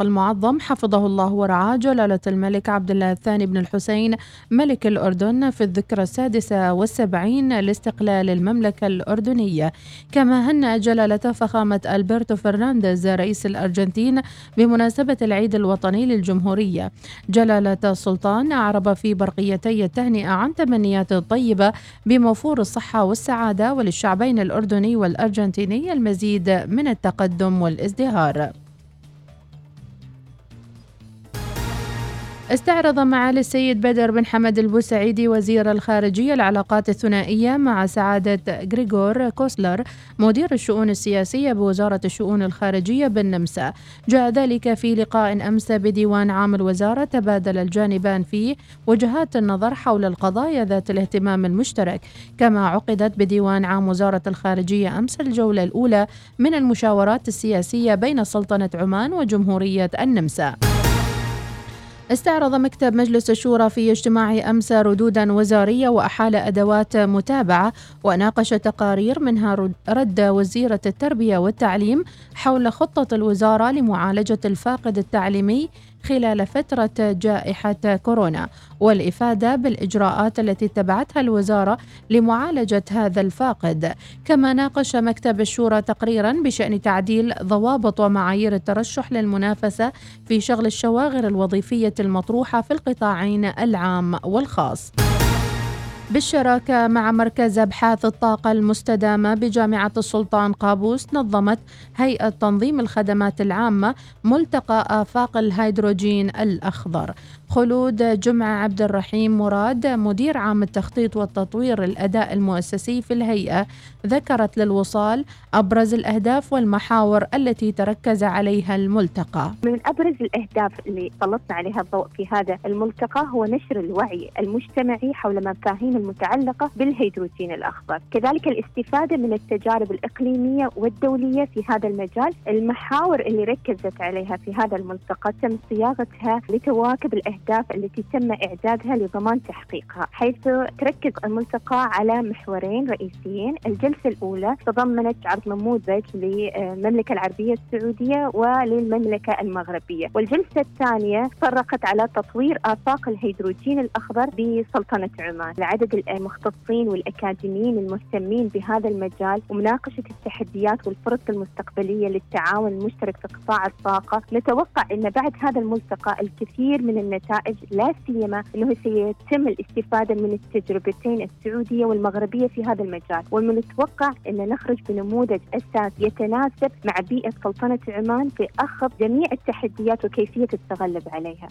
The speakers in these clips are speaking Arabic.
المعظم حفظه الله ورعاه جلالة الملك عبد الله الثاني بن الحسين ملك الأردن في الذكرى السادسة والسبعين لاستقلال المملكة الأردنية. كما هنأ جلالة فخامة ألبرتو فرنانديز رئيس الأرجنتين بمناسبة العيد الوطني للجمهورية. جلالة السلطان أعرب في برقيتي التهنئة عن تمنيات طيبة بموفور الصحة والسعادة وللشعبين الأردني والأرجنتيني المزيد من التقدم والازدهار. استعرض معالي السيد بدر بن حمد البوسعيدي وزير الخارجية العلاقات الثنائية مع سعادة غريغور كوسلر مدير الشؤون السياسية بوزارة الشؤون الخارجية بالنمسا. جاء ذلك في لقاء أمس بديوان عام الوزارة تبادل الجانبان فيه وجهات النظر حول القضايا ذات الاهتمام المشترك. كما عقدت بديوان عام وزارة الخارجية أمس الجولة الأولى من المشاورات السياسية بين سلطنة عمان وجمهورية النمسا. استعرض مكتب مجلس الشورى في اجتماع أمس ردودا وزارية وأحال أدوات متابعة وناقش تقارير منها رد وزيره التربية والتعليم حول خطة الوزارة لمعالجة الفاقد التعليمي خلال فترة جائحة كورونا والإفادة بالإجراءات التي اتبعتها الوزارة لمعالجة هذا الفاقد. كما ناقش مكتب الشورى تقريرا بشأن تعديل ضوابط ومعايير الترشح للمنافسة في شغل الشواغر الوظيفية المطروحة في القطاعين العام والخاص. بالشراكة مع مركز أبحاث الطاقة المستدامة بجامعة السلطان قابوس نظمت هيئة تنظيم الخدمات العامة ملتقى آفاق الهيدروجين الأخضر. خلود جمعة عبد الرحيم مراد مدير عام التخطيط والتطوير الأداء المؤسسي في الهيئة ذكرت للوصال أبرز الأهداف والمحاور التي تركز عليها الملتقى. من أبرز الأهداف اللي سلطنا عليها الضوء في هذا الملتقى هو نشر الوعي المجتمعي حول مفاهيم المتعلقة بالهيدروجين الأخضر. كذلك الاستفادة من التجارب الإقليمية والدولية في هذا المجال. المحاور اللي ركزت عليها في هذا الملتقى تم صياغتها لتواكب الأهداف الأهداف التي تم إعدادها لضمان تحقيقها حيث تركز الملتقى على محورين رئيسيين. الجلسة الأولى تضمنت عرض نموذج للمملكة العربية السعودية وللمملكة المغربية. والجلسة الثانية فرقت على تطوير آفاق الهيدروجين الأخضر بسلطنة عمان. لعدد المختصين والأكاديميين المهتمين بهذا المجال ومناقشة التحديات والفرص المستقبلية للتعاون المشترك في قطاع الطاقة. نتوقع أن بعد هذا الملتقى الكثير من النتائج النتائج لا سيما إنه سيتم الاستفادة من التجربتين السعودية والمغربية في هذا المجال ومن المتوقع إن نخرج بنموذج أساس يتناسب مع بيئة سلطنة عمان في اخذ جميع التحديات وكيفية التغلب عليها.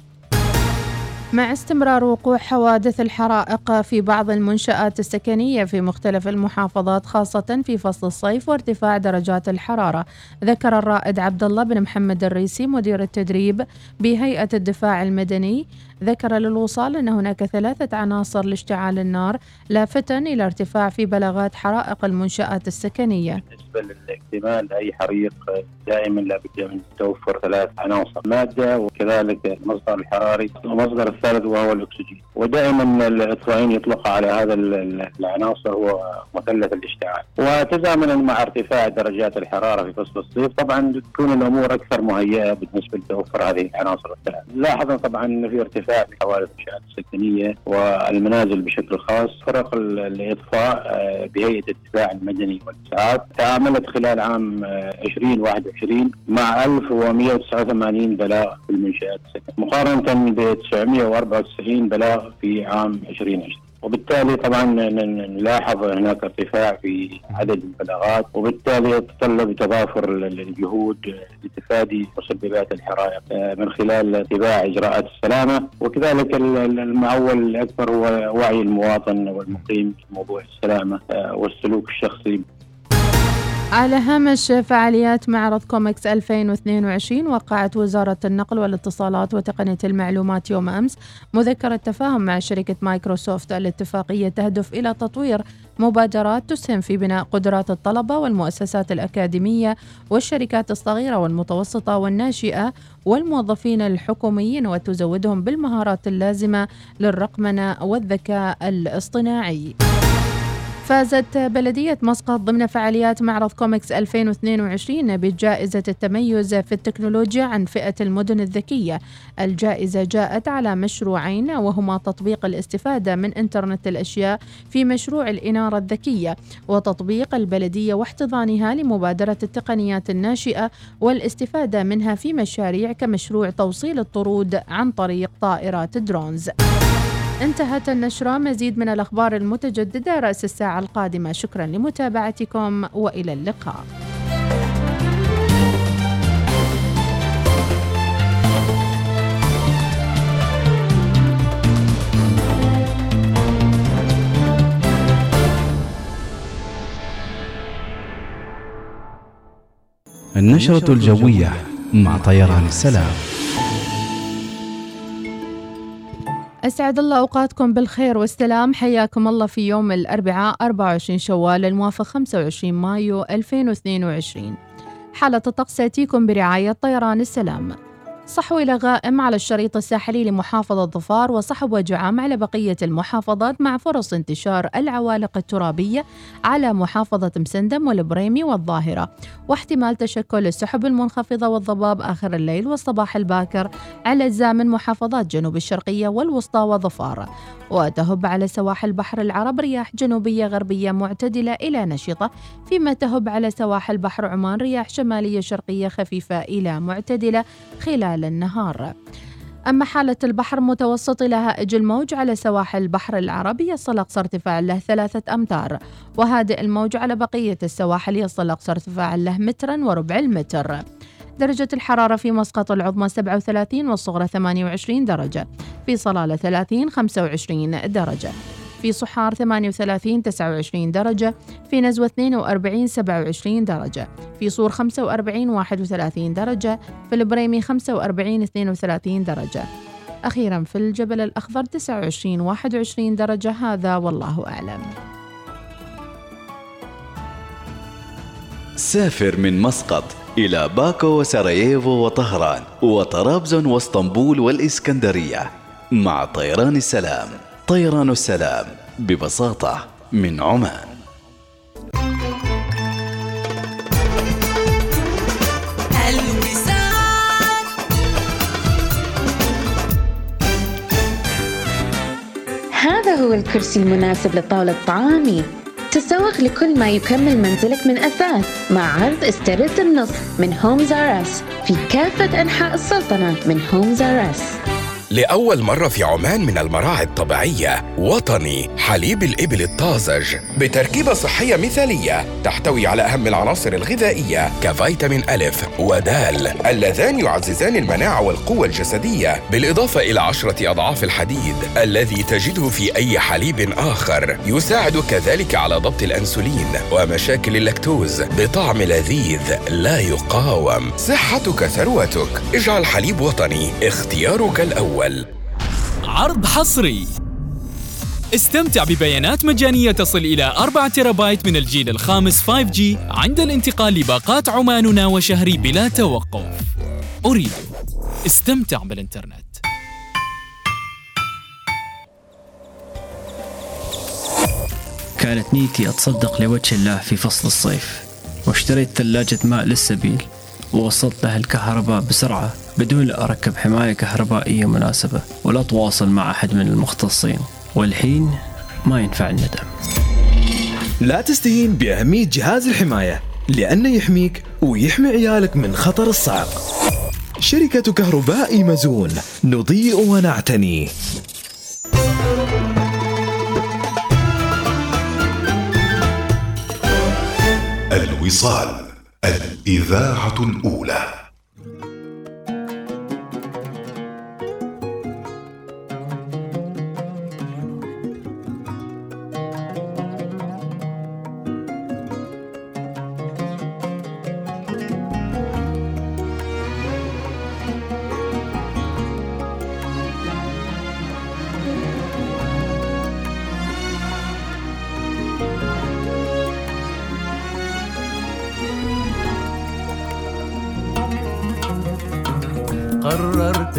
مع استمرار وقوع حوادث الحرائق في بعض المنشآت السكنية في مختلف المحافظات خاصة في فصل الصيف وارتفاع درجات الحرارة. ذكر الرائد عبد الله بن محمد الريسي مدير التدريب بهيئة الدفاع المدني ذكر للوصال أن هناك ثلاثة عناصر لاشتعال النار لافتا إلى ارتفاع في بلاغات حرائق المنشآت السكنية. بالنسبة للاحتمال أي حريق دائما لابد من توفر ثلاث عناصر مادة وكذلك المصدر الحراري المصدر الثالث وهو الأكسجين. ودائما الإطفائيين يطلق على هذا العناصر هو مثلث الاشتعال. وتزامنا مع ارتفاع درجات الحرارة في فصل الصيف طبعا تكون الأمور أكثر مهيئة بالنسبة لتوفر هذه العناصر. الثلاث لاحظنا طبعا في ارتفاع ارتفاع في حوادث الانشاءات السكنيه والمنازل بشكل خاص فرق الإطفاء آه، بهيئة الدفاع المدني والإسعاف تعاملت خلال عام 2021 آه، مع 1189 بلاغ في المنشآت. السكنيه مقارنه ب 994 بلاغ في عام 2020 وبالتالي طبعا نلاحظ هناك ارتفاع في عدد البلاغات وبالتالي يتطلب تضافر الجهود لتفادي مسببات الحرائق آه، من خلال اتباع إجراءات السلامة. وكذلك المعول الأكبر هو وعي المواطن والمقيم في موضوع السلامة آه، والسلوك الشخصي. على هامش فعاليات معرض كوميكس 2022 وقعت وزارة النقل والاتصالات وتقنية المعلومات يوم أمس مذكرة تفاهم مع شركة مايكروسوفت الاتفاقية تهدف إلى تطوير مبادرات تسهم في بناء قدرات الطلبة والمؤسسات الأكاديمية والشركات الصغيرة والمتوسطة والناشئة والموظفين الحكوميين وتزودهم بالمهارات اللازمة للرقمنة والذكاء الاصطناعي. فازت بلدية مسقط ضمن فعاليات معرض COMEX 2022 بجائزة التميز في التكنولوجيا عن فئة المدن الذكية. الجائزة جاءت على مشروعين وهما تطبيق الاستفادة من إنترنت الأشياء في مشروع الإنارة الذكية وتطبيق البلدية واحتضانها لمبادرة التقنيات الناشئة والاستفادة منها في مشاريع كمشروع توصيل الطرود عن طريق طائرات درونز. انتهت النشرة. مزيد من الأخبار المتجددة رأس الساعة القادمة. شكرا لمتابعتكم وإلى اللقاء. النشرة الجوية مع طيران السلام. أسعد الله أوقاتكم بالخير والسلام. حياكم الله في يوم الأربعاء 24 شوال الموافق 25 مايو 2022 حالة الطقس تأتيكم برعاية طيران السلام. صحو إلى غائم على الشريط الساحلي لمحافظة ظفار وصحب وجعام على بقية المحافظات مع فرص انتشار العوالق الترابية على محافظة مسندم والبريمي والظاهرة. واحتمال تشكل السحب المنخفضة والضباب آخر الليل والصباح الباكر على أجزاء من محافظات جنوب الشرقية والوسطى وظفار. وتهب على سواحل بحر العرب رياح جنوبية غربية معتدلة إلى نشطة فيما تهب على سواحل بحر عمان رياح شمالية شرقية خفيفة إلى معتدلة خلال النهار. أما حالة البحر متوسط إلى هائج الموج على سواحل البحر العربي يصل أقصى ارتفاع له ثلاثة أمتار وهادئ الموج على بقية السواحل يصل أقصى ارتفاع له مترا وربع المتر. درجة الحرارة في مسقط العظمى 37 والصغرى 28 درجة في صلالة 30 25 درجة. في صحار 38 29 درجة في نزوة 42 27 درجة في صور 45 31 درجة في البريمي 45 32 درجة. أخيرا في الجبل الأخضر 29 21 درجة هذا والله أعلم. سافر من مسقط إلى باكو وسراييفو وطهران وطرابزون واسطنبول والإسكندرية. مع طيران السلام. طيران السلام ببساطة من عمان. هذا هو الكرسي المناسب لطاولة طعامي. تسوق لكل ما يكمل منزلك من أثاث مع عرض استرد النص من Homes R Us في كافة أنحاء السلطنة من هومز ار اس لأول مرة في عمان من المراعي الطبيعية وطني حليب الإبل الطازج بتركيبة صحية مثالية تحتوي على أهم العناصر الغذائية كفيتامين ألف ودال اللذان يعززان المناعة والقوة الجسدية بالإضافة إلى عشرة أضعاف الحديد الذي تجده في أي حليب آخر يساعد كذلك على ضبط الأنسولين ومشاكل اللاكتوز بطعم لذيذ لا يقاوم. صحتك ثروتك. اجعل حليب وطني اختيارك الأول. الأول. عرض حصري. استمتع ببيانات مجانية تصل إلى 4 تيرابايت من الجيل الخامس 5G عند الانتقال لباقات عماننا وشهري بلا توقف. أريد. استمتع بالإنترنت. كانت نيتي أتصدق لوجه الله في فصل الصيف واشتريت ثلاجة ماء للسبيل. ووصلت له الكهرباء بسرعة بدون لا أركب حماية كهربائية مناسبة ولا أتواصل مع أحد من المختصين. والحين ما ينفع الندم. لا تستهين بأهمية جهاز الحماية لأنه يحميك ويحمي عيالك من خطر الصعق شركة كهرباء مزون نضيء ونعتني. الوصال. الإذاعة الأولى.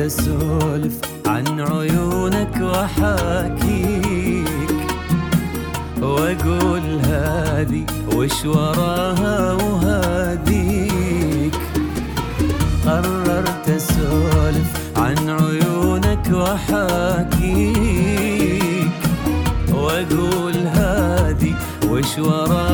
أسولف عن عيونك وأحاكيك وأقول هذي وش وراها وهذيك قررت أسولف عن عيونك وأحاكيك وأقول هذي وش وراها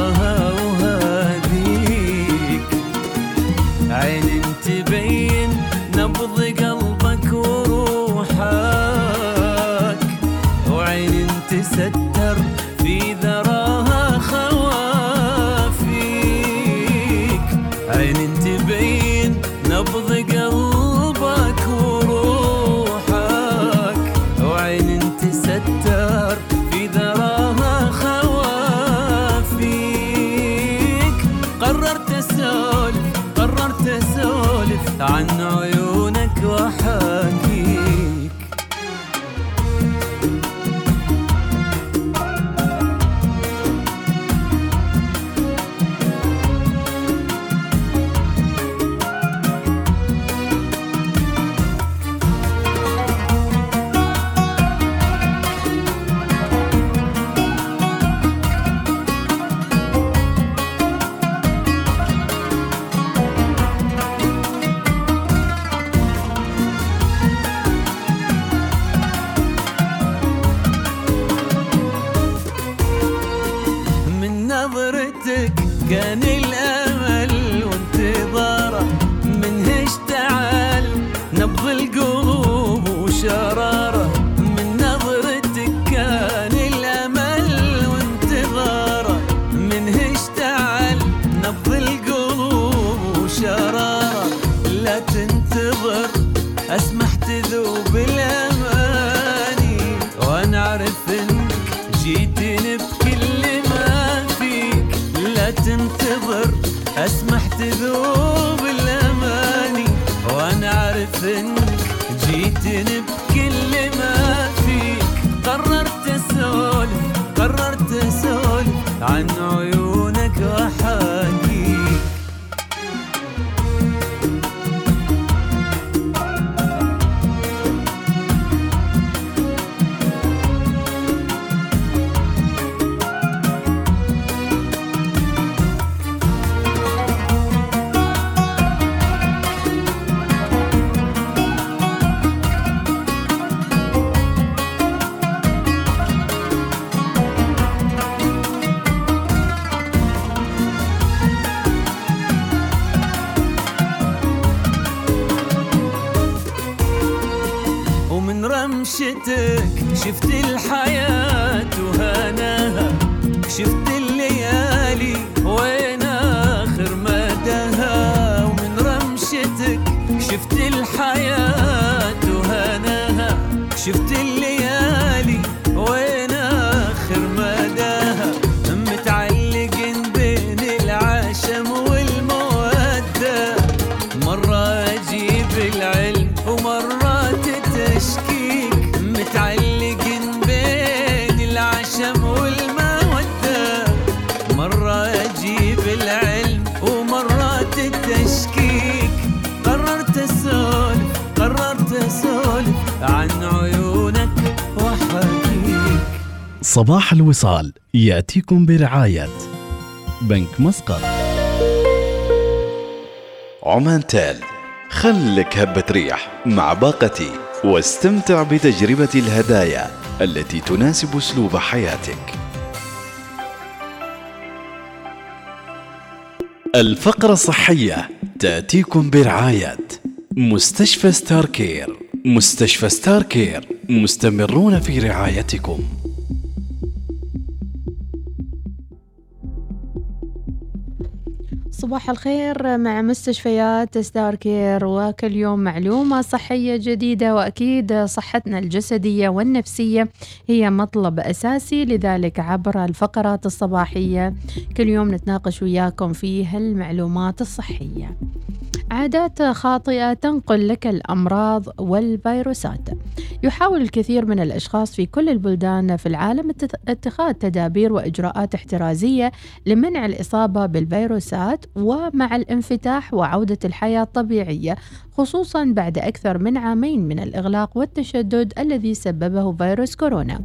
صباح الوصال يأتيكم برعاية بنك مسقط. عمان تال خلك هبة ريح مع باقتي واستمتع بتجربة الهدايا التي تناسب أسلوب حياتك. الفقرة الصحية تأتيكم برعاية مستشفى ستار كير مستشفى Starcare مستمرون في رعايتكم. صباح الخير مع مستشفيات Starcare. وكل يوم معلومة صحية جديدة وأكيد صحتنا الجسدية والنفسية هي مطلب أساسي لذلك عبر الفقرات الصباحية. كل يوم نتناقش وياكم في هالمعلومات الصحية. عادات خاطئة تنقل لك الأمراض والفيروسات. يحاول الكثير من الأشخاص في كل البلدان في العالم اتخاذ تدابير وإجراءات احترازية لمنع الإصابة بالفيروسات ومع الانفتاح وعودة الحياة الطبيعية. خصوصا بعد أكثر من عامين من الإغلاق والتشدد الذي سببه فيروس كورونا.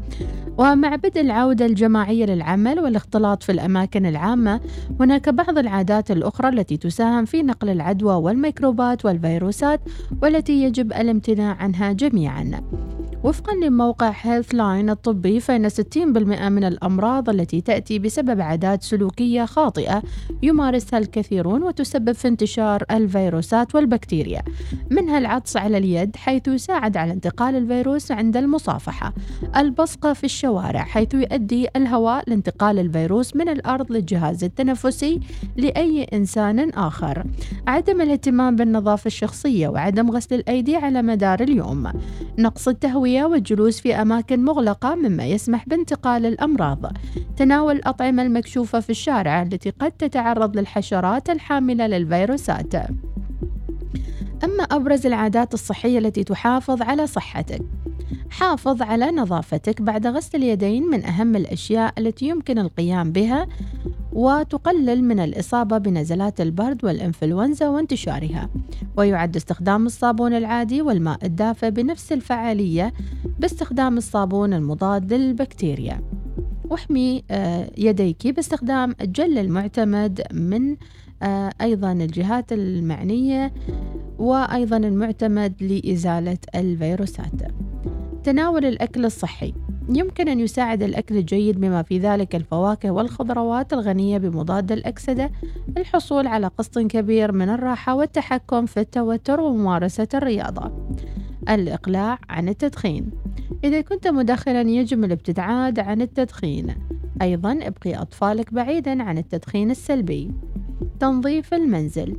ومع بدء العودة الجماعية للعمل والاختلاط في الأماكن العامة هناك بعض العادات الأخرى التي تساهم في نقل العدوى والميكروبات والفيروسات والتي يجب الامتناع عنها جميعا. وفقا لموقع Healthline الطبي فإن 60% من الأمراض التي تأتي بسبب عادات سلوكية خاطئة يمارسها الكثيرون وتسبب في انتشار الفيروسات والبكتيريا. منها العطس على اليد حيث يساعد على انتقال الفيروس عند المصافحة. البصقة في الشوارع حيث يؤدي الهواء لانتقال الفيروس من الأرض للجهاز التنفسي لأي إنسان آخر. عدم الاهتمام بالنظافة الشخصية وعدم غسل الأيدي على مدار اليوم. نقص التهوية والجلوس في أماكن مغلقة مما يسمح بانتقال الأمراض. تناول الأطعمة المكشوفة في الشارع التي قد تتعرض للحشرات الحاملة للفيروسات. أما أبرز العادات الصحية التي تحافظ على صحتك. حافظ على نظافتك بعد غسل اليدين من أهم الأشياء التي يمكن القيام بها وتقلل من الإصابة بنزلات البرد والإنفلونزا وانتشارها. ويعد استخدام الصابون العادي والماء الدافئ بنفس الفعالية باستخدام الصابون المضاد للبكتيريا. واحمي آه، يديك باستخدام الجل المعتمد من آه، أيضا الجهات المعنية وأيضا المعتمد لإزالة الفيروسات. تناول الأكل الصحي. يمكن أن يساعد الأكل الجيد بما في ذلك الفواكه والخضروات الغنية بمضاد الأكسدة. الحصول على قسط كبير من الراحة والتحكم في التوتر وممارسة الرياضة. الإقلاع عن التدخين. إذا كنت مدخنا يجب الابتعاد عن التدخين. أيضا ابقي أطفالك بعيدا عن التدخين السلبي. تنظيف المنزل.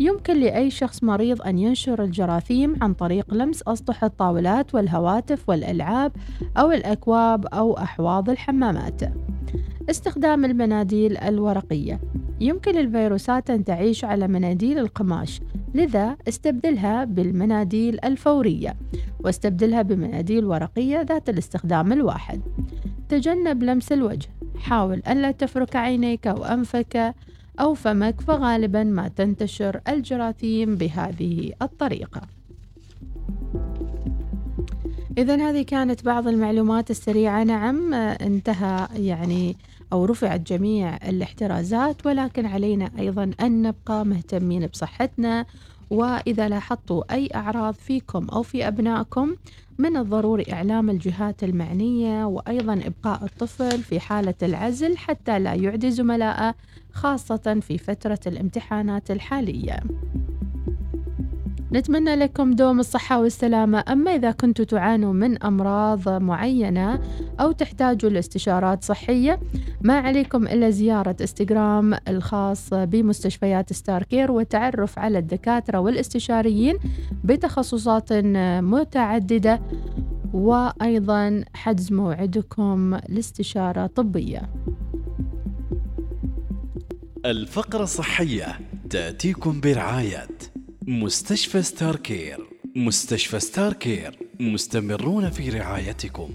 يمكن لأي شخص مريض أن ينشر الجراثيم عن طريق لمس أسطح الطاولات والهواتف والألعاب أو الأكواب أو أحواض الحمامات. استخدام المناديل الورقية. يمكن للفيروسات أن تعيش على مناديل القماش لذا استبدلها بالمناديل الفورية واستبدلها بمناديل ورقية ذات الاستخدام الواحد. تجنب لمس الوجه. حاول ألا تفرك عينيك أو أنفك أو فمك فغالبا ما تنتشر الجراثيم بهذه الطريقة. إذا هذه كانت بعض المعلومات السريعة. نعم انتهى يعني أو رفعت جميع الاحترازات ولكن علينا أيضا أن نبقى مهتمين بصحتنا. وإذا لاحظتوا أي أعراض فيكم أو في أبنائكم من الضروري إعلام الجهات المعنية وأيضا إبقاء الطفل في حالة العزل حتى لا يعدي زملائه خاصة في فترة الامتحانات الحالية. نتمنى لكم دوم الصحة والسلامة. أما إذا كنتوا تعانوا من أمراض معينة أو تحتاجوا لاستشارات صحية ما عليكم إلا زيارة إنستغرام الخاص بمستشفيات ستار كير والتعرف على الدكاترة والاستشاريين بتخصصات متعددة. وأيضا حجز موعدكم لاستشارة طبية. الفقرة الصحية تأتيكم برعاية مستشفى Starcare مستشفى Starcare مستمرون في رعايتكم.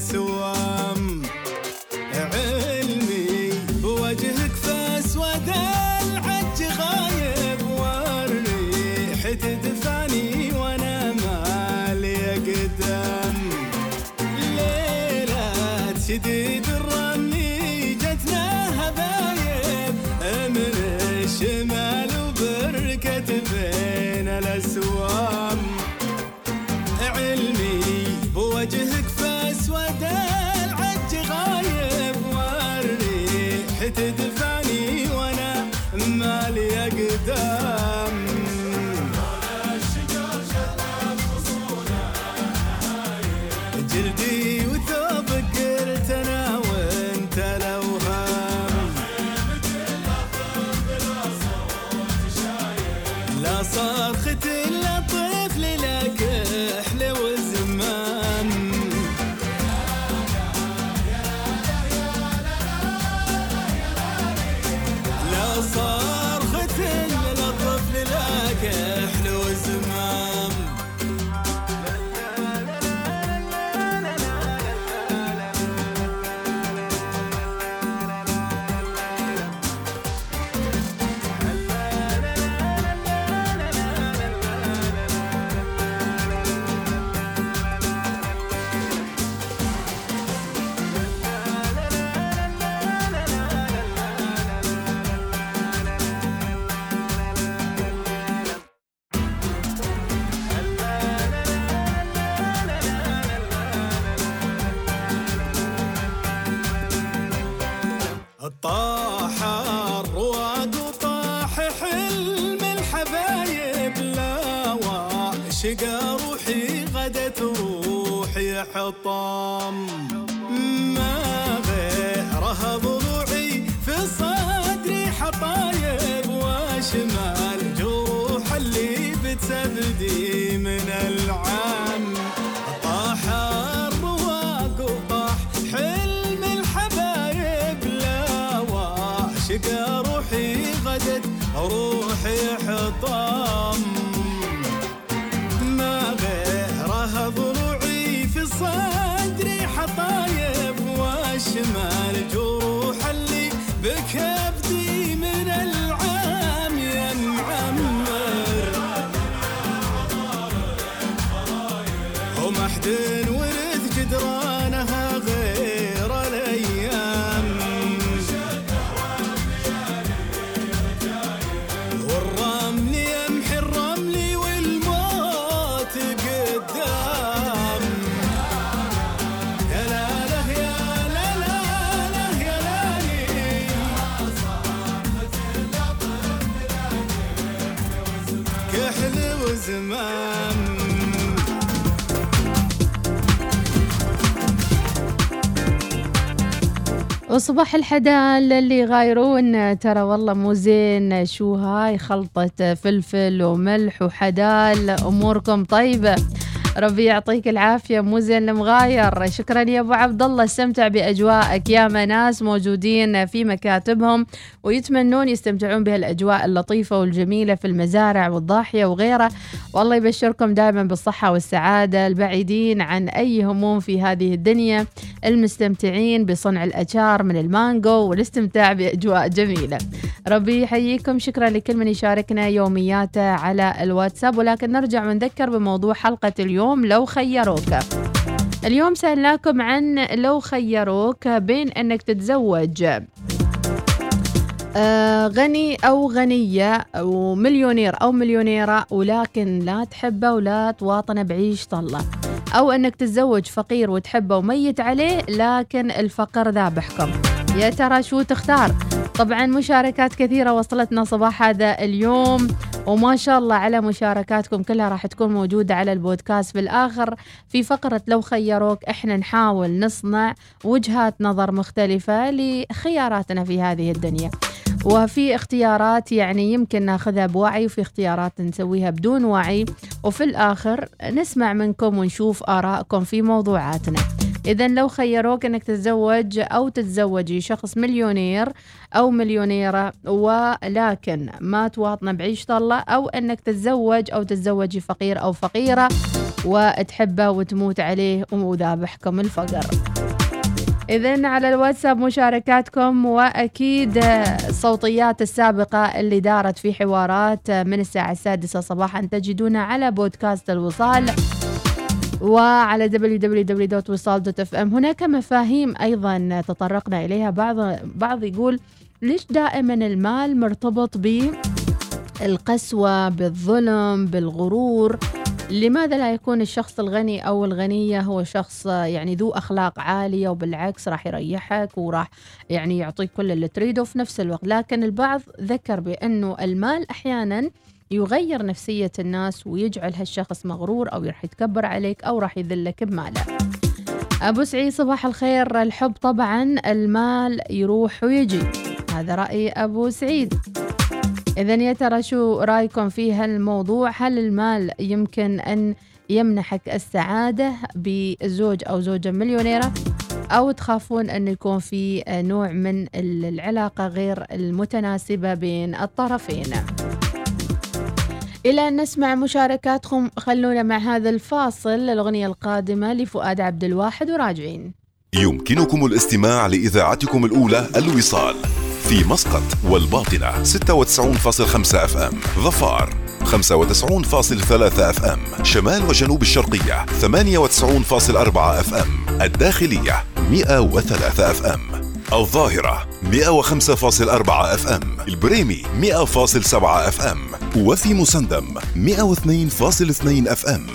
بين روحي حطام وصباح الحدال اللي يغايرون. ترى والله مو زين شو هاي خلطة فلفل وملح وحدال. أموركم طيبة. ربي يعطيك العافية مو زين المغاير. شكرا يا أبو عبد الله استمتع بأجواءك. يا ناس موجودين في مكاتبهم ويتمنون يستمتعون بهالأجواء اللطيفة والجميلة في المزارع والضاحية وغيرها. والله يبشركم دائما بالصحة والسعادة البعيدين عن أي هموم في هذه الدنيا. المستمتعين بصنع الأشار من المانجو والاستمتاع بأجواء جميلة. ربي يحييكم. شكرا لكل من يشاركنا يومياته على الواتساب. ولكن نرجع ونذكر بموضوع حلقة اليوم. لو خيروك. اليوم سألناكم عن لو خيروك بين أنك تتزوج آه غني أو غنية ومليونير أو مليونيرة ولكن لا تحبه ولا تواطنه بعيش طلة. أو أنك تتزوج فقير وتحبه وميت عليه لكن الفقر ذابحكم يا ترى شو تختار؟ طبعا مشاركات كثيرة وصلتنا صباح هذا اليوم وما شاء الله على مشاركاتكم. كلها راح تكون موجودة على البودكاست. في الآخر في فقرة لو خيروك إحنا نحاول نصنع وجهات نظر مختلفة لخياراتنا في هذه الدنيا. وفي اختيارات يعني يمكن ناخذها بوعي وفي اختيارات نسويها بدون وعي. وفي الآخر نسمع منكم ونشوف آرائكم في موضوعاتنا. إذا لو خيروك أنك تتزوج أو تتزوجي شخص مليونير أو مليونيرة ولكن ما تواطن بعيش طلة أو أنك تتزوج أو تتزوجي فقير أو فقيرة وتحبه وتموت عليه وذابحكم الفقر. إذن على الواتساب مشاركاتكم وأكيد الصوتيات السابقة اللي دارت في حوارات من الساعة السادسة صباحا تجدونها على بودكاست الوصال. وعلى www.wisal.fm هناك مفاهيم أيضا تطرقنا إليها. بعض بعض يقول ليش دائما المال مرتبط بالقسوة بالظلم بالغرور؟ لماذا لا يكون الشخص الغني أو الغنية هو شخص يعني ذو أخلاق عالية وبالعكس راح يريحك وراح يعني يعطيك كل اللي تريده في نفس الوقت؟ لكن البعض ذكر بأنه المال أحيانا يغير نفسية الناس ويجعل هالشخص مغرور أو راح يتكبر عليك أو راح يذلك بماله. أبو سعيد صباح الخير. الحب طبعا المال يروح ويجي. هذا رأي أبو سعيد. إذا يا ترى شو رأيكم في هالموضوع؟ هل المال يمكن أن يمنحك السعادة بزوج أو زوجة مليونيرة؟ أو تخافون أن يكون في نوع من العلاقة غير المتناسبة بين الطرفين؟ إلى أن نسمع مشاركاتكم خلونا مع هذا الفاصل الأغنية القادمة لفؤاد عبد الواحد وراجعين. يمكنكم الاستماع لإذاعتكم الأولى الوصال في مسقط والباطنة 96.5 FM ظفار 95.3 FM شمال وجنوب الشرقية 98.4 FM الداخلية 103 FM الظاهرة 105.4 FM البريمي 100.7 FM وفي مسندم 102.2 أف إم.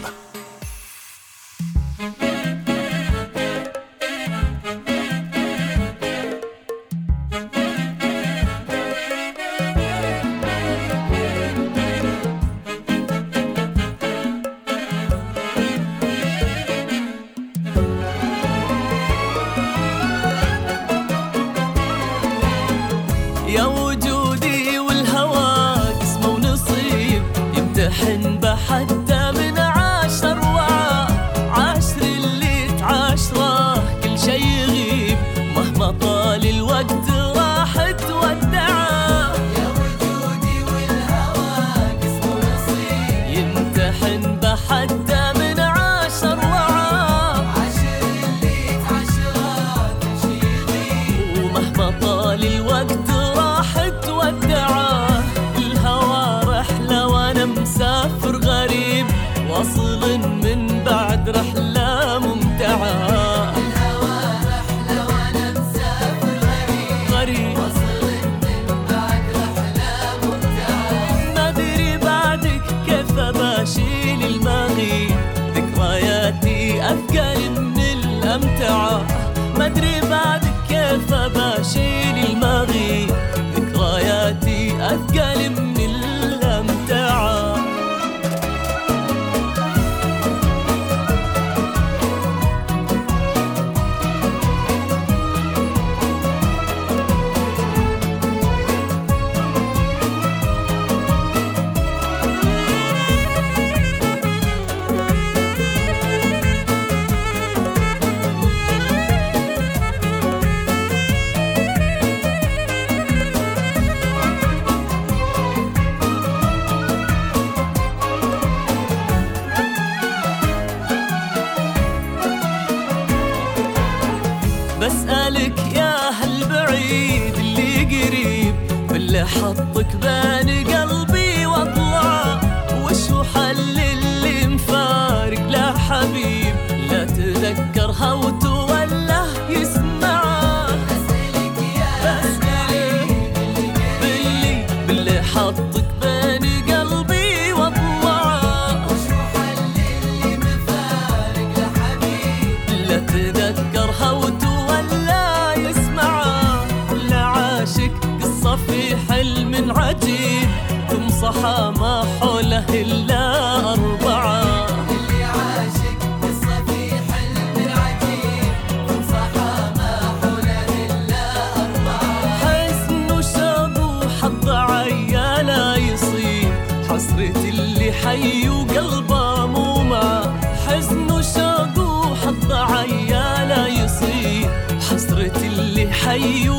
اللي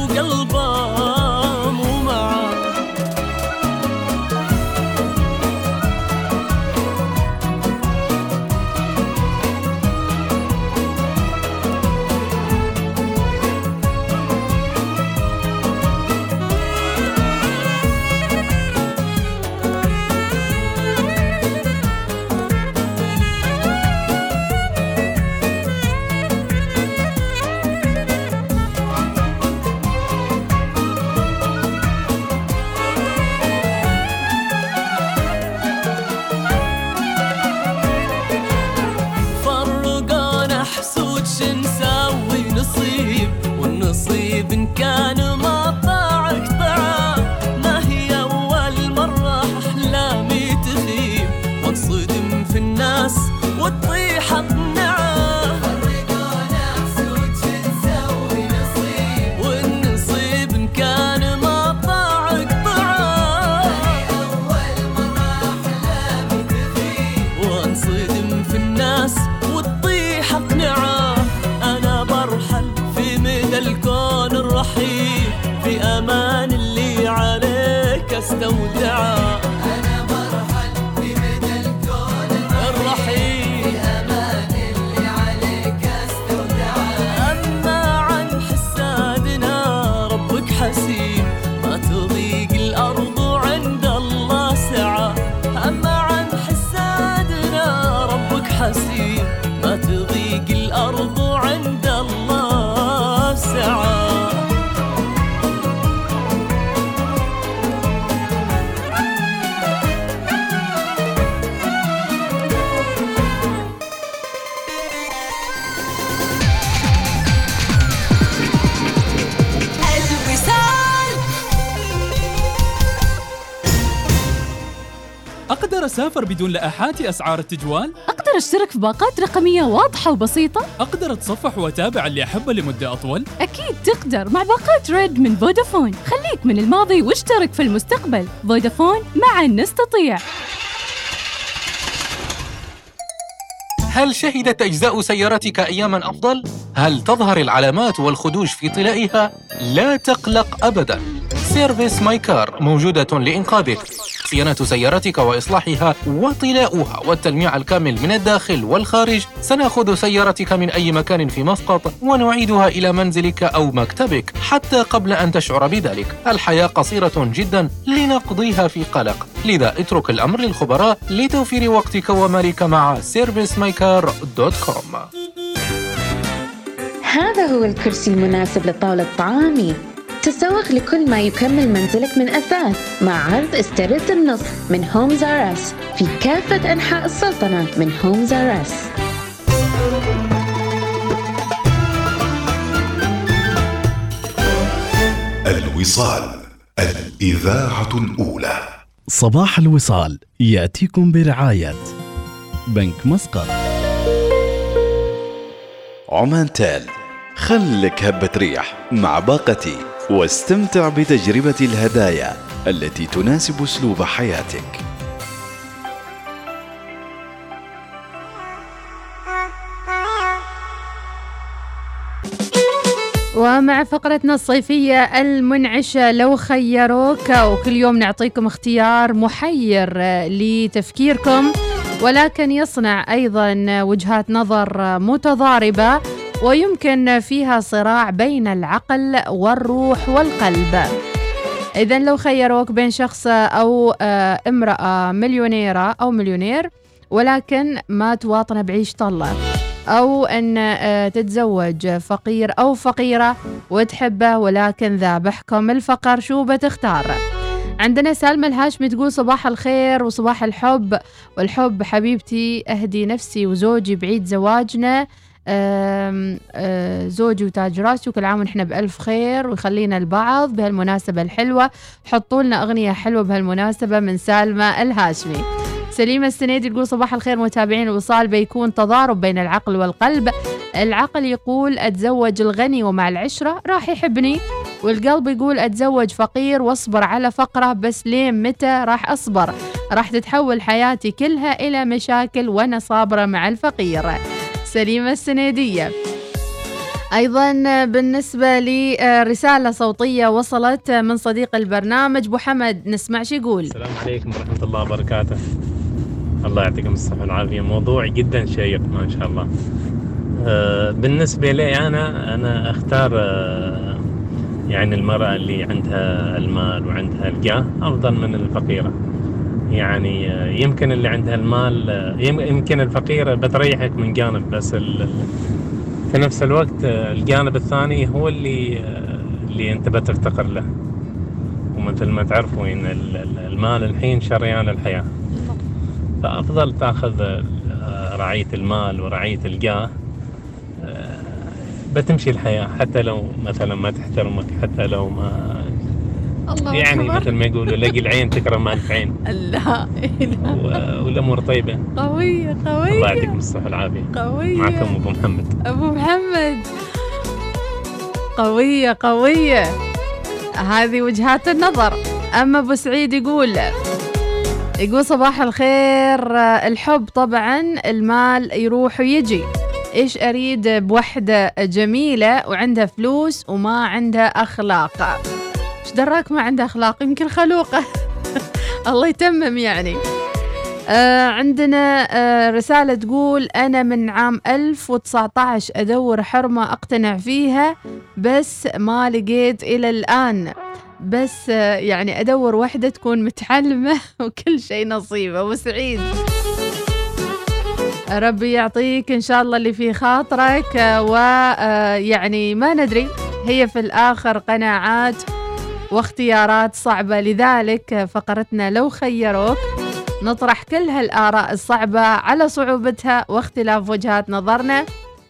بدون لائحات أسعار التجوال؟ أقدر أشترك في باقات رقمية واضحة وبسيطة؟ أقدر أتصفح وأتابع اللي أحبه لمدة أطول؟ أكيد تقدر مع باقات ريد من فودافون خليك من الماضي واشترك في المستقبل فودافون معا نستطيع هل شهدت أجزاء سيارتك أياماً أفضل؟ هل تظهر العلامات والخدوش في طلائها؟ لا تقلق أبداً Service My Car موجودة لإنقاذك صيانة سيارتك وإصلاحها وطلاؤها والتلميع الكامل من الداخل والخارج. سنأخذ سيارتك من أي مكان في مسقط ونعيدها إلى منزلك أو مكتبك حتى قبل أن تشعر بذلك. الحياة قصيرة جدا لنقضيها في قلق. لذا اترك الأمر للخبراء لتوفير وقتك ومالك مع servicemycar.com هذا هو الكرسي المناسب لطاولة طعامي. تسوق لكل ما يكمل منزلك من أثاث مع عرض استرد النص من Homes R Us في كافة أنحاء السلطنة من Homes R Us الوصال الإذاعة الأولى. صباح الوصال يأتيكم برعاية بنك مسقط. عمان تال خلك هبة ريح مع باقتي واستمتع بتجربة الهدايا التي تناسب أسلوب حياتك. ومع فقرتنا الصيفية المنعشة لو خيروك وكل يوم نعطيكم اختيار محير لتفكيركم ولكن يصنع أيضا وجهات نظر متضاربة. ويمكن فيها صراع بين العقل والروح والقلب. إذا لو خيروك بين شخص أو آه، امرأة مليونيرة أو مليونير ولكن ما تواطن بعيش طلة أو أن آه، تتزوج فقير أو فقيرة وتحبه ولكن ذابحكم الفقر شو بتختار؟ عندنا سالمة الهاشمي تقول صباح الخير وصباح الحب. والحب حبيبتي أهدي نفسي وزوجي بعيد زواجنا. زوجي وتاج راسي وكل عام ونحن بألف خير ويخلينا البعض بهالمناسبة الحلوة. حطوا لنا أغنية حلوة بهالمناسبة من سالمة الهاشمي. سليمة السنيدي تقول صباح الخير متابعين الوصال بيكون تضارب بين العقل والقلب. العقل يقول أتزوج الغني ومع العشرة راح يحبني والقلب يقول أتزوج فقير واصبر على فقرة بس لين متى راح أصبر؟ راح تتحول حياتي كلها إلى مشاكل وأنا صابرة مع الفقير. سليمة السنيدية. أيضا بالنسبة لي رسالة صوتية وصلت من صديق البرنامج أبو حمد نسمع شو يقول. السلام عليكم ورحمة الله وبركاته. الله يعطيكم الصحة والعافية. موضوع جدا شيق ما شاء الله. آه، بالنسبة لي أنا أنا أختار آه، يعني المرأة اللي عندها المال وعندها الجاه أفضل من الفقيرة. يعني آه، يمكن اللي عندها المال آه، يم- يمكن الفقيرة بتريحك من جانب بس في نفس الوقت آه، الجانب الثاني هو اللي اللي أنت بتفتقر له. ومثل ما تعرفوا ال- المال الحين شريان الحياة فأفضل تأخذ رعية المال ورعية الجاه بتمشي الحياة. حتى لو مثلا ما تحترمك حتى لو ما الله يعني أكبر. مثل ما يقولوا لقي العين تكرم ألف عين. لا و- والأمور طيبة. قوية الله يعطيكم قوية الصحة والعافية. قوية. معكم أبو محمد. أبو محمد. قوية قوية. هذه وجهات النظر. أما أبو سعيد يقول يقول صباح الخير. الحب طبعا المال يروح ويجي. إيش أريد بوحدة جميلة وعندها فلوس وما عندها أخلاق؟ إيش دراك ما عندها أخلاق يمكن خلوقة. الله يتمم يعني. آه عندنا آه رسالة تقول أنا من عام 1019 أدور حرمة أقتنع فيها بس ما لقيت إلى الآن. بس آه يعني أدور واحدة تكون متعلمة وكل شيء نصيبة. وسعيد ربي يعطيك إن شاء الله اللي في خاطرك آه ويعني ما ندري هي في الآخر قناعات واختيارات صعبة. لذلك فقرتنا لو خيروك نطرح كل هالآراء الصعبة على صعوبتها واختلاف وجهات نظرنا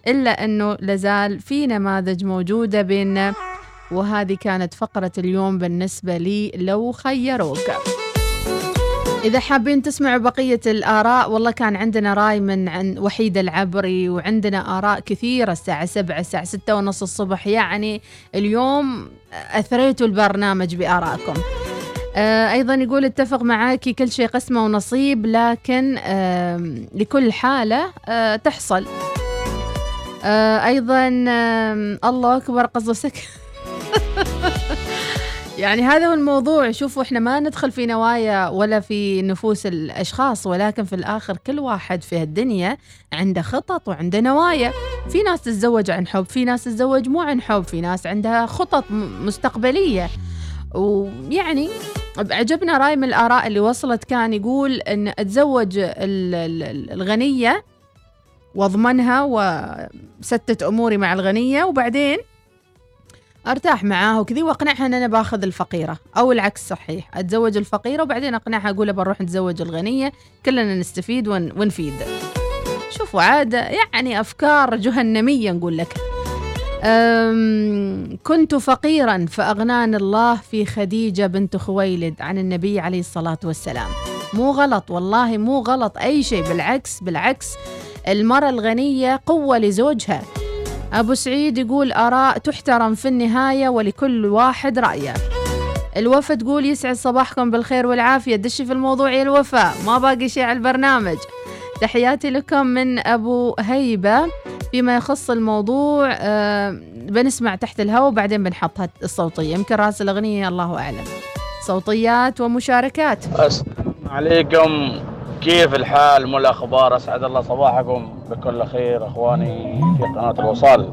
إلا أنه لازال في نماذج موجودة بيننا. وهذه كانت فقرة اليوم بالنسبة لي لو خيروك. إذا حابين تسمعوا بقية الآراء والله كان عندنا رأي من عن وحيد العبري وعندنا آراء كثيرة الساعة سبعة الساعة ستة ونص الصبح. يعني اليوم أثريتوا البرنامج بآرائكم. آه أيضا يقول اتفق معاكي كل شيء قسمة ونصيب لكن لكل حالة آه تحصل. آه أيضا الله أكبر قصصك يعني هذا هو الموضوع. شوفوا إحنا ما ندخل في نوايا ولا في نفوس الأشخاص ولكن في الآخر كل واحد في الدنيا عنده خطط وعنده نوايا. في ناس تتزوج عن حب في ناس تتزوج مو عن حب في ناس عندها خطط مستقبلية. ويعني عجبنا رأي من الآراء اللي وصلت كان يقول إن أتزوج ال- ال- الغنية وأضمنها وستت أموري مع الغنية وبعدين أرتاح معاها وكذي وأقنعها إن أنا باخذ الفقيرة. أو العكس صحيح أتزوج الفقيرة وبعدين أقنعها أقول بنروح نتزوج الغنية كلنا نستفيد ون ونفيد. شوفوا عاده يعني أفكار جهنمية نقول لك. أم كنت فقيرا فأغناني الله في خديجة بنت خويلد عن النبي عليه الصلاة والسلام. مو غلط والله مو غلط أي شيء بالعكس بالعكس. المرأة الغنية قوة لزوجها. أبو سعيد يقول آراء تحترم في النهاية ولكل واحد رأيه. الوفا تقول يسعد صباحكم بالخير والعافية. دشي في الموضوع يا الوفا ما باقي شيء على البرنامج. تحياتي لكم من أبو هيبة. فيما يخص الموضوع آه بنسمع تحت الهواء وبعدين بنحطها الصوتية. يمكن رأس الأغنية الله أعلم. صوتيات ومشاركات. السلام عليكم. كيف الحال مو الأخبار؟ أسعد الله صباحكم بكل خير أخواني في قناة الوصال.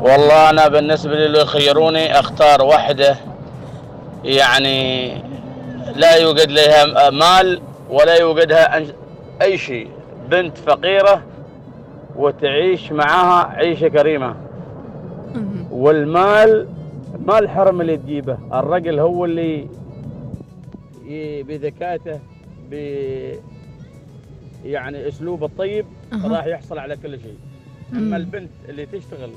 والله أنا بالنسبة لي لو يخيروني أختار واحدة يعني لا يوجد لها مال ولا يوجدها أي شيء. بنت فقيرة وتعيش معها عيشة كريمة. والمال ما الحرم اللي تجيبه. الرجل هو اللي بذكاءته ب يعني اسلوبه الطيب أها. راح يحصل على كل شيء. أما البنت اللي تشتغل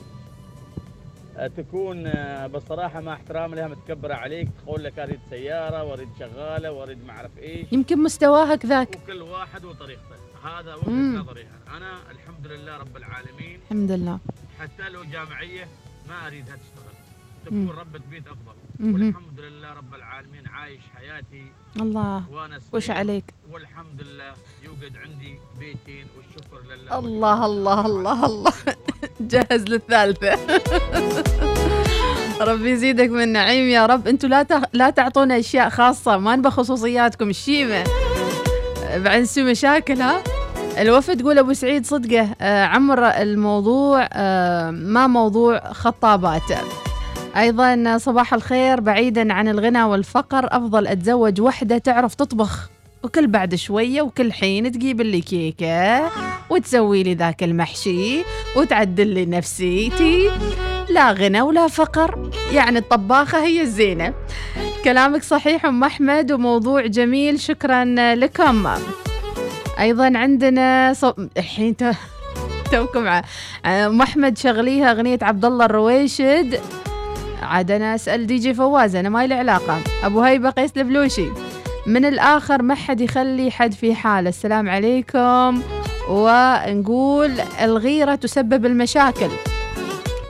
آه، تكون آه، بصراحة مع احترام لها متكبرة عليك تقول لك أريد سيارة وأريد شغالة وأريد ما أعرف إيش يمكن مستواها كذاك وكل واحد وطريقته هذا مم. وجهه نظري أنا أنا الحمد لله رب العالمين الحمد لله حتى لو جامعية ما أريدها تشتغل. تكون ربة بيت أفضل مهم. والحمد لله رب العالمين عايش حياتي الله. وش عليك؟ والحمد لله يوجد عندي بيتين والشكر لله. الله الله الله الله. جهز للثالثة. ربي يزيدك من نعيم يا رب. أنتوا لا تخ... لا تعطونا أشياء خاصة ما نبغى خصوصياتكم الشيمة. بعد نسوي مشاكل ها؟ الوفد تقول أبو سعيد صدقه آه عمر الموضوع آه ما موضوع خطابات أيضا صباح الخير بعيدا عن الغنى والفقر أفضل أتزوج وحدة تعرف تطبخ. وكل بعد شوية وكل حين تجيب لي كيكه وتسوي لي ذاك المحشي وتعدل لي نفسيتي. لا غنى ولا فقر يعني الطباخة هي الزينة. كلامك صحيح أم أحمد وموضوع جميل. شكرا لكم. أيضا عندنا صو... الحين تو... توكم أم أحمد شغليها أغنية عبد الله الرويشد. عاد أنا أسأل دي جي فواز أنا ما لي علاقة. أبو هيبه قيس البلوشي من الآخر ما حد يخلي حد في حالة. السلام عليكم. ونقول الغيرة تسبب المشاكل.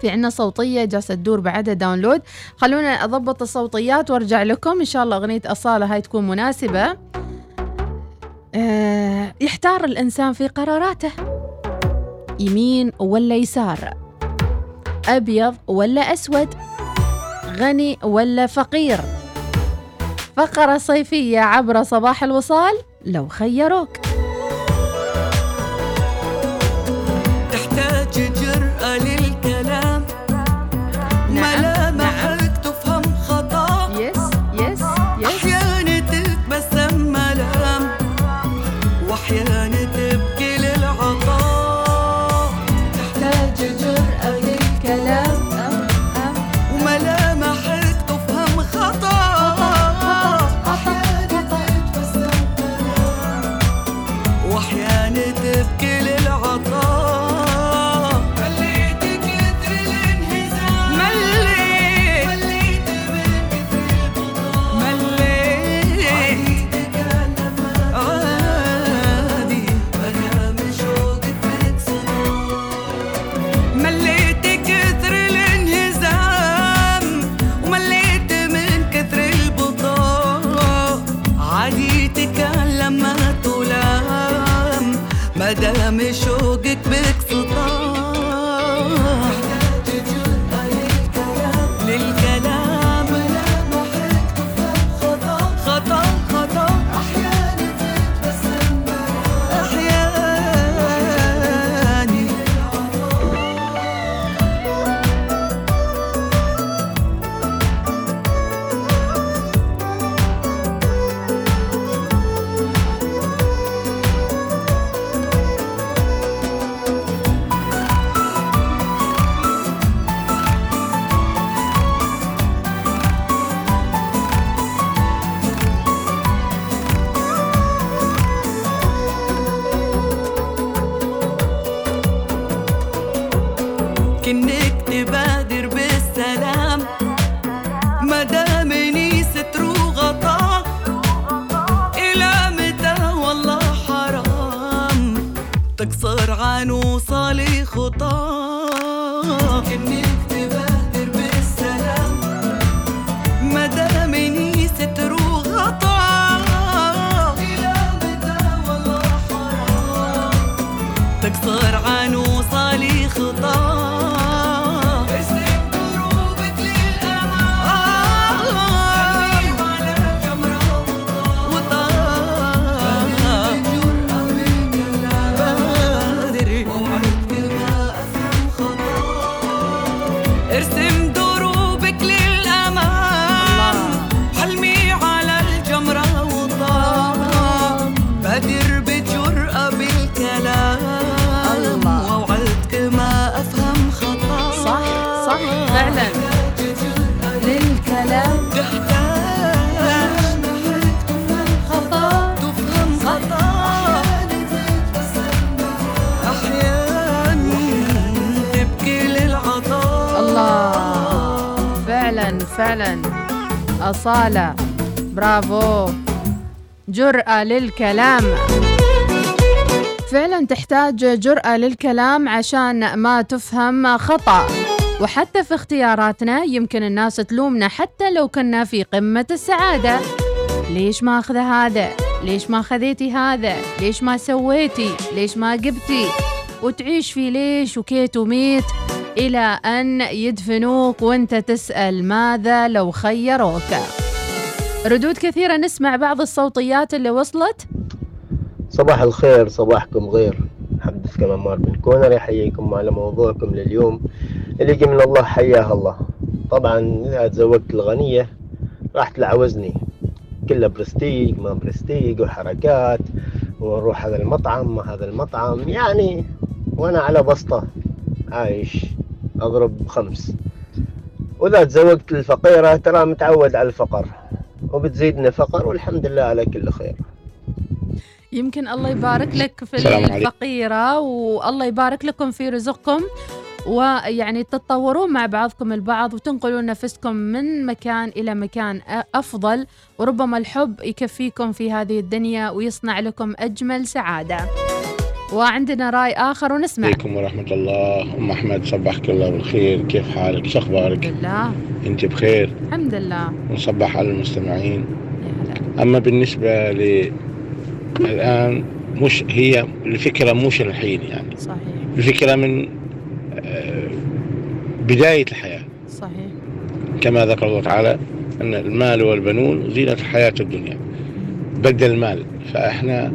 في عنا صوتية جالسة تدور بعدها داونلود. خلونا أضبط الصوتيات وأرجع لكم. إن شاء الله أغنية أصالة هاي تكون مناسبة. آه يحتار الإنسان في قراراته. يمين ولا يسار؟ أبيض ولا أسود؟ غني ولا فقير؟ فقرة صيفية عبر صباح الوصال لو خيروك. neden فعلا. أصالة. برافو. جرأة للكلام. فعلا تحتاج جرأة للكلام عشان ما تفهم خطأ. وحتى في اختياراتنا يمكن الناس تلومنا حتى لو كنا في قمة السعادة. ليش ما أخذ هذا؟ ليش ما خذيتي هذا؟ ليش ما سويتي؟ ليش ما جبتي؟ وتعيش في ليش وكيت وميت؟ إلى أن يدفنوك وأنت تسأل ماذا لو خيروك. ردود كثيرة نسمع بعض الصوتيات اللي وصلت. صباح الخير صباحكم غير. محدث كمان مار بن كونر يحييكم على موضوعكم لليوم اللي يجي من الله حياه الله. طبعا إذا تزوجت الغنية راح تلعوزني كلها برستيج ما برستيج وحركات ونروح هذا المطعم ما هذا المطعم. يعني وأنا على بسطة عايش. أضرب خمس. وإذا تزوجت الفقيرة ترى متعود على الفقر وبتزيدني فقر والحمد لله على كل خير. يمكن الله يبارك لك في. الفقيرة والله يبارك لكم في رزقكم ويعني تتطورون مع بعضكم البعض وتنقلون نفسكم من مكان إلى مكان أفضل وربما الحب يكفيكم في هذه الدنيا ويصنع لكم أجمل سعادة. وعندنا رأي آخر ونسمع. عليكم ورحمة الله. أم أحمد صبحك الله بالخير. كيف حالك؟ شو أخبارك؟ بالله أنت بخير؟ الحمد لله. ونصبح على المستمعين. أما بالنسبة ل الآن مش هي الفكرة مش الحين يعني. صحيح. الفكرة من آه، بداية الحياة. صحيح. كما ذكر الله تعالى أن المال والبنون زينة الحياة الدنيا. بدل المال. فإحنا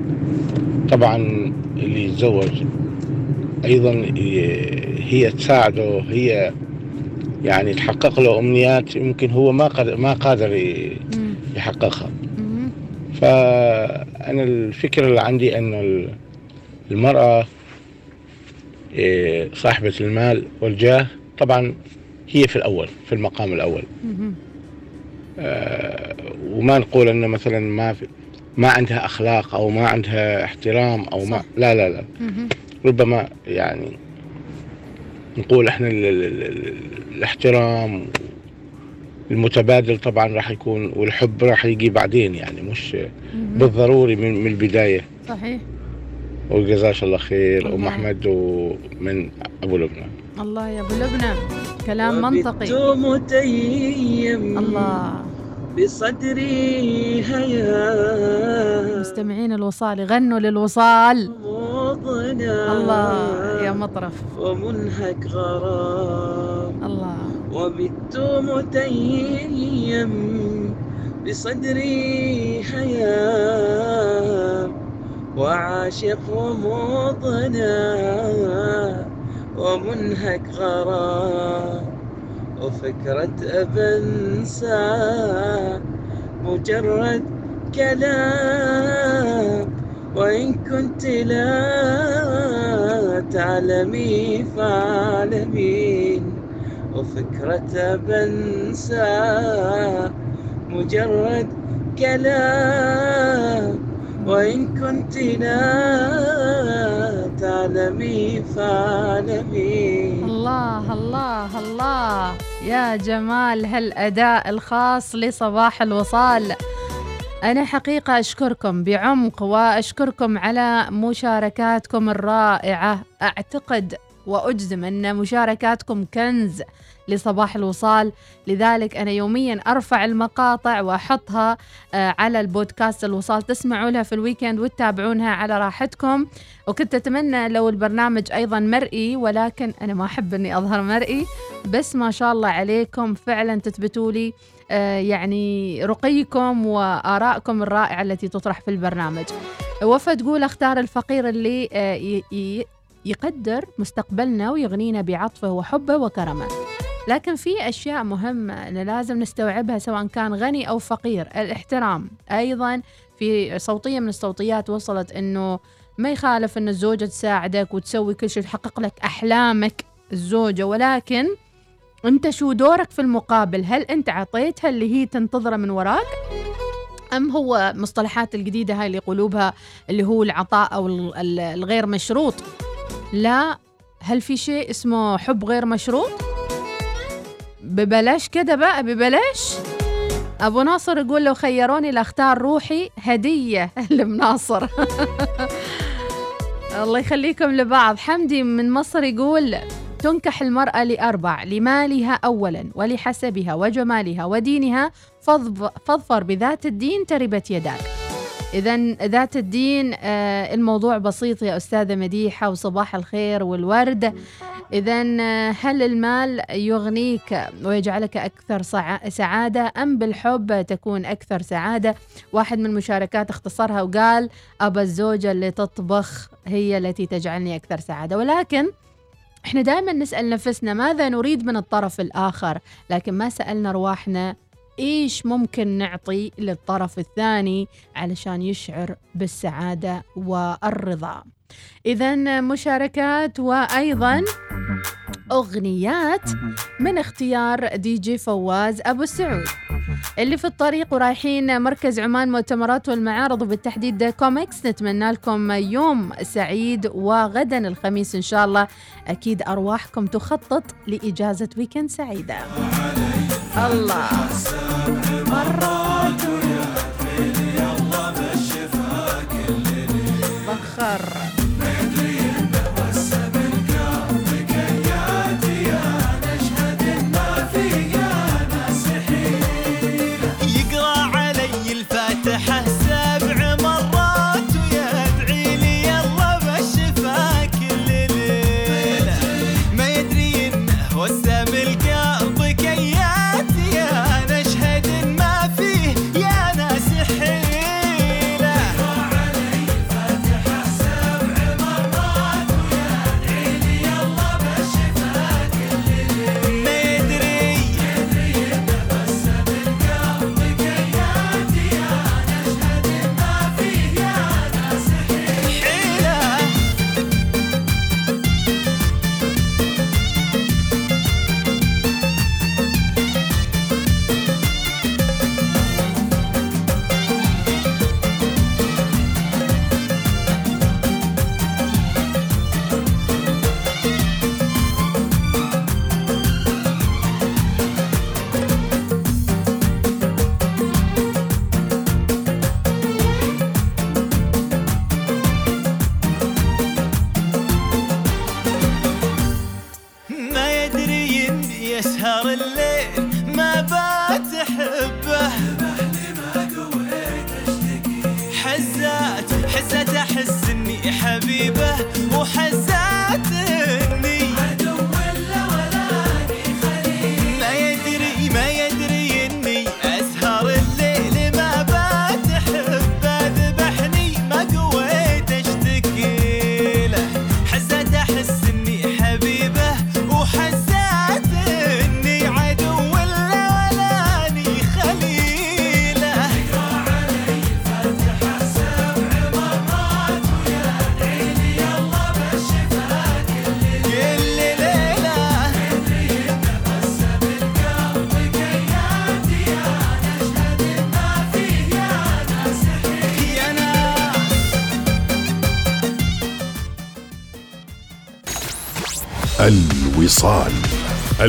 طبعا اللي يتزوج أيضا ي- هي تساعده هي يعني تحقق له أمنيات يمكن هو ما قادر ما قادر يحققها. فأنا الفكرة اللي عندي أن ال- المرأة إيه، صاحبة المال والجاه طبعا هي في الأول في المقام الأول. آه، وما نقول أن مثلا ما في ما عندها أخلاق أو ما عندها احترام أو ما لا لا لا. ربما يعني نقول إحنا ال ال ال ال الاحترام المتبادل طبعا راح يكون والحب راح يجي بعدين يعني مش بالضروري من, من البداية. صحيح. وجزاك الله خير أم أحمد ومن أبو لبنان. الله يا أبو لبنى كلام منطقي. متيم. الله. بصدري هيا. مستمعين الوصال يغنوا للوصال. الله يا مطرف. ومنهك غرام. الله. وبت متيم بصدري حياة وعاشق ومضنا ومنهك غرام. وفكرة أبنسى مجرد كلام. وإن كنت لا تعلمي فاعلمين وفكرة بنسى مجرد كلام. وإن كنت لا تعلمي فاعلمي. الله الله الله. يا جمال هالأداء الخاص لصباح الوصال. أنا حقيقة أشكركم بعمق وأشكركم على مشاركاتكم الرائعة. أعتقد وأجزم أن مشاركاتكم كنز لصباح الوصال. لذلك أنا يوميا أرفع المقاطع وأحطها آه، على البودكاست الوصال. تسمعوا لها في الويكند وتتابعونها على راحتكم. وكنت أتمنى لو البرنامج أيضا مرئي ولكن أنا ما أحب أني أظهر مرئي. بس ما شاء الله عليكم فعلا تثبتوا لي آه، يعني رقيكم وآرائكم الرائعة التي تطرح في البرنامج. وفا تقول أختار الفقير اللي آه، يقدر مستقبلنا ويغنينا بعطفه وحبه وكرمه. لكن في أشياء مهمة أن لازم نستوعبها سواء كان غني أو فقير. الاحترام. أيضا في صوتية من الصوتيات وصلت أنه ما يخالف أن الزوجة تساعدك وتسوي كل شيء تحقق لك أحلامك الزوجة ولكن أنت شو دورك في المقابل؟ هل أنت عطيتها اللي هي تنتظره من وراك؟ أم هو مصطلحات الجديدة هاي اللي يقولوبها اللي هو العطاء أو ال- ال- الغير مشروط؟ لا هل في شيء اسمه حب غير مشروط؟ ببلاش كده بقى ببلاش. أبو ناصر يقول لو خيروني لأختار روحي هدية لمناصر. الله يخليكم لبعض. حمدي من مصر يقول تنكح المرأة لأربع لمالها أولا ولحسبها وجمالها ودينها فاظفر بذات الدين تربت يداك. إذا ذات الدين آه، الموضوع بسيط يا أستاذة مديحة وصباح الخير والورد. إذا هل المال يغنيك ويجعلك أكثر سعادة أم بالحب تكون أكثر سعادة؟ واحد من المشاركات اختصرها وقال أبا الزوجة اللي تطبخ هي التي تجعلني أكثر سعادة. ولكن إحنا دائما نسأل نفسنا ماذا نريد من الطرف الآخر؟ لكن ما سألنا أرواحنا إيش ممكن نعطي للطرف الثاني علشان يشعر بالسعادة والرضا. إذا مشاركات وأيضا أغنيات من اختيار دي جي فواز أبو السعود. اللي في الطريق ورايحين مركز عمان مؤتمرات والمعارض وبالتحديد COMEX نتمنى لكم يوم سعيد وغدا الخميس إن شاء الله. أكيد أرواحكم تخطط لإجازة ويكند سعيدة. الله. مرات بخر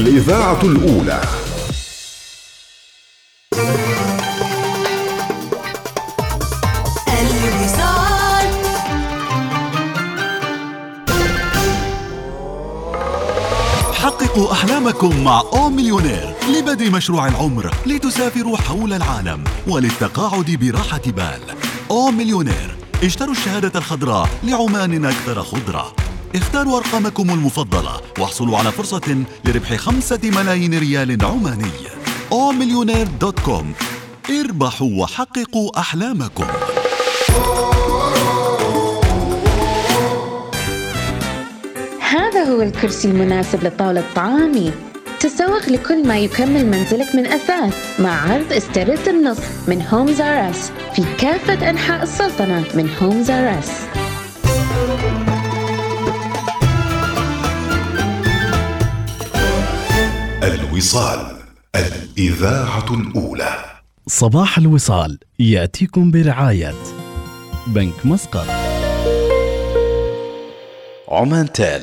الإذاعة الأولى. حققوا أحلامكم مع أو مليونير لبدء مشروع العمر لتسافروا حول العالم وللتقاعد براحة بال. أو مليونير اشتروا الشهادة الخضراء لعمان أكثر خضرة. اختاروا أرقامكم المفضلة واحصلوا على فرصة لربح خمسة ملايين ريال عماني. O Millionaire dot com اربحوا وحققوا أحلامكم. هذا هو الكرسي المناسب لطاولة طعامي تسوق لكل ما يكمل منزلك من أثاث مع عرض استرد النص من Homes R Us في كافة أنحاء السلطنة من Homes R الوصال الإذاعة الأولى. صباح الوصال يأتيكم برعاية بنك مسقط. عمان تال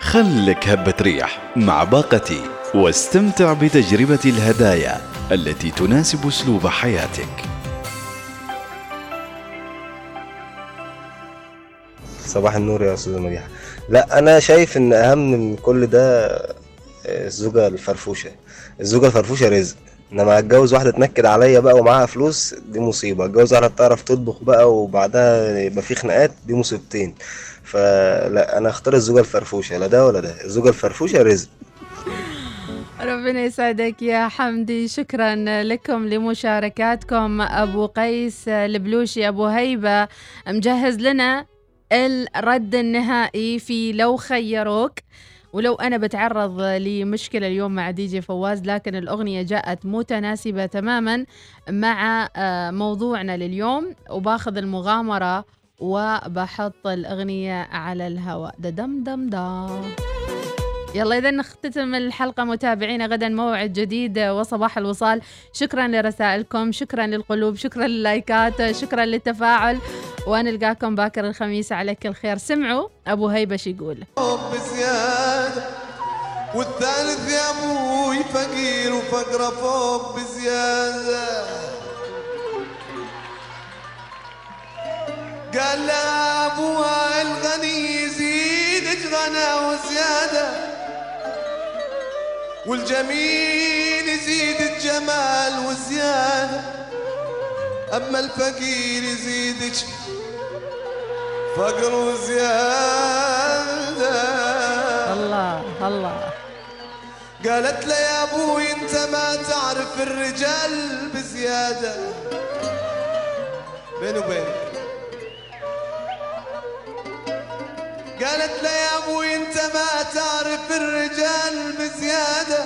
خلك هبة ريح مع باقتي واستمتع بتجربة الهدايا التي تناسب أسلوب حياتك. صباح النور يا أستاذ مديحه لا أنا شايف إن أهم من كل ده الزوجة الفرفوشة. الزوجة الفرفوشة رزق. إنما اتجوز واحدة تنكد عليا بقى ومعاها فلوس دي مصيبة. اتجوز واحدة بتعرف تطبخ بقى وبعدها يبقى في خناقات دي مصيبتين. فلا أنا اختار الزوجة الفرفوشة لا ده ولا ده. الزوجة الفرفوشة رزق. ربنا يسعدك يا حمدي. شكرا لكم لمشاركاتكم. أبو قيس البلوشي أبو هيبة مجهز لنا الرد النهائي في لو خيروك. ولو أنا بتعرض لمشكلة اليوم مع دي جي فواز لكن الأغنية جاءت متناسبة تماما مع آه، موضوعنا لليوم. وباخذ المغامرة وبحط الأغنية على الهواء. ده دم دم دم يلا إذا نختتم الحلقة متابعينا غدا. موعد جديد وصباح الوصال. شكرا لرسائلكم شكرا للقلوب شكرا لللايكات شكرا للتفاعل. ونلقاكم باكر الخميس على كل خير. سمعوا أبو هيبش يقول. والثالث يا أبوي فقير وفقره فوق بزيادة. قال لا ابوها الغني يزيدك غنى وزيادة والجميل يزيدك جمال وزيادة. أما الفقير يزيدك فقر وزيادة. الله الله. قالت له يا أبوي أنت ما تعرف الرجال بزيادة. بيني وبينك. قالت له يا أبوي أنت ما تعرف الرجال بزيادة.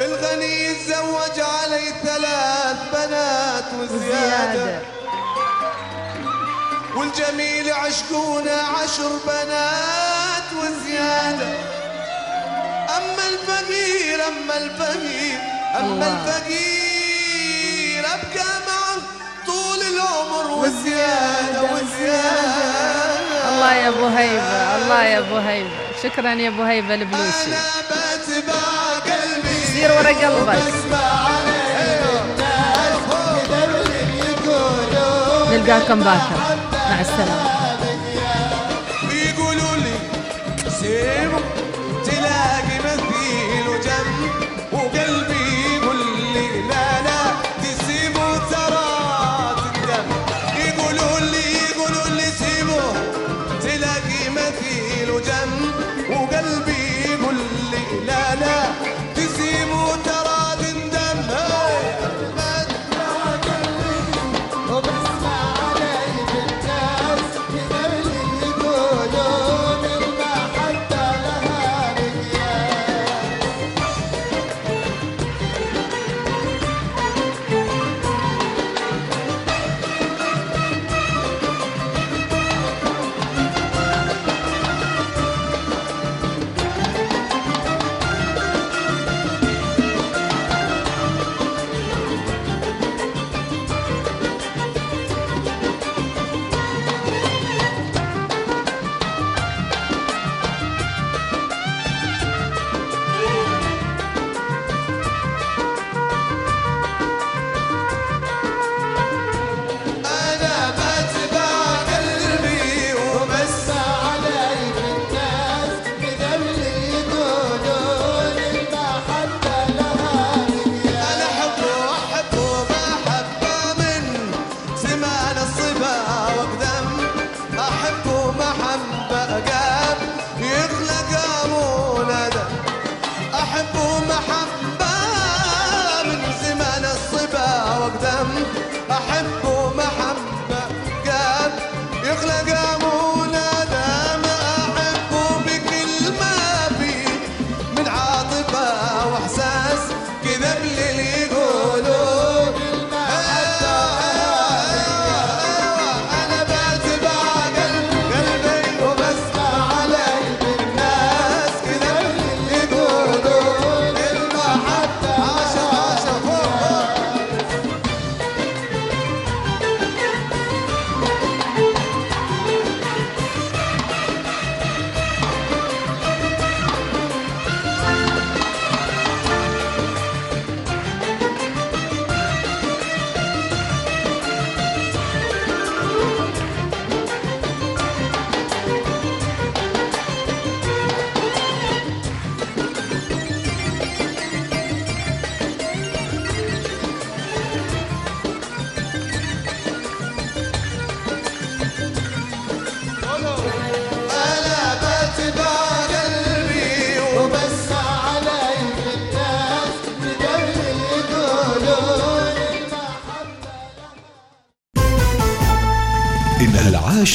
الغني يتزوج علي ثلاث بنات وزيادة. والجميل يعشقونه عشر بنات وزيادة. أما الفقير أما الفقير أما. الفقير أبقى معه طول العمر وزيادة وزيادة الله يا أبو هيبة الله يا أبو هيبة. شكرا يا أبو هيبة البلوشي. بتبع قلبي. سير ورا قلبك. نلقاكم باكر. مع السلامة.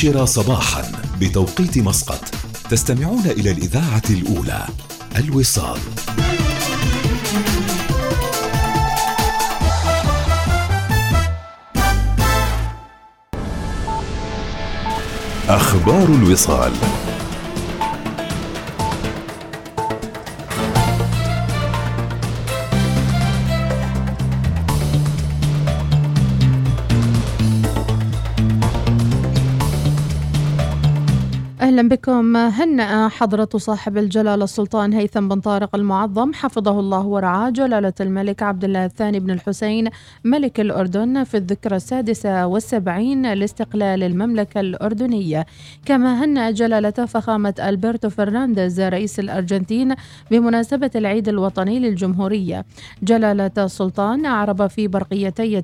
العاشرة صباحا بتوقيت مسقط. تستمعون إلى الإذاعة الأولى الوصال. أخبار الوصال. بكم هنأ حضرة صاحب الجلالة السلطان هيثم بن طارق المعظم حفظه الله ورعاه جلالة الملك عبد الله الثاني بن الحسين ملك الأردن في الذكرى السادسة والسبعين لاستقلال المملكة الأردنية. كما هنأ جلالة فخامة ألبرتو فرنانديز رئيس الأرجنتين بمناسبة العيد الوطني للجمهورية. جلالة السلطان أعرب في برقيتي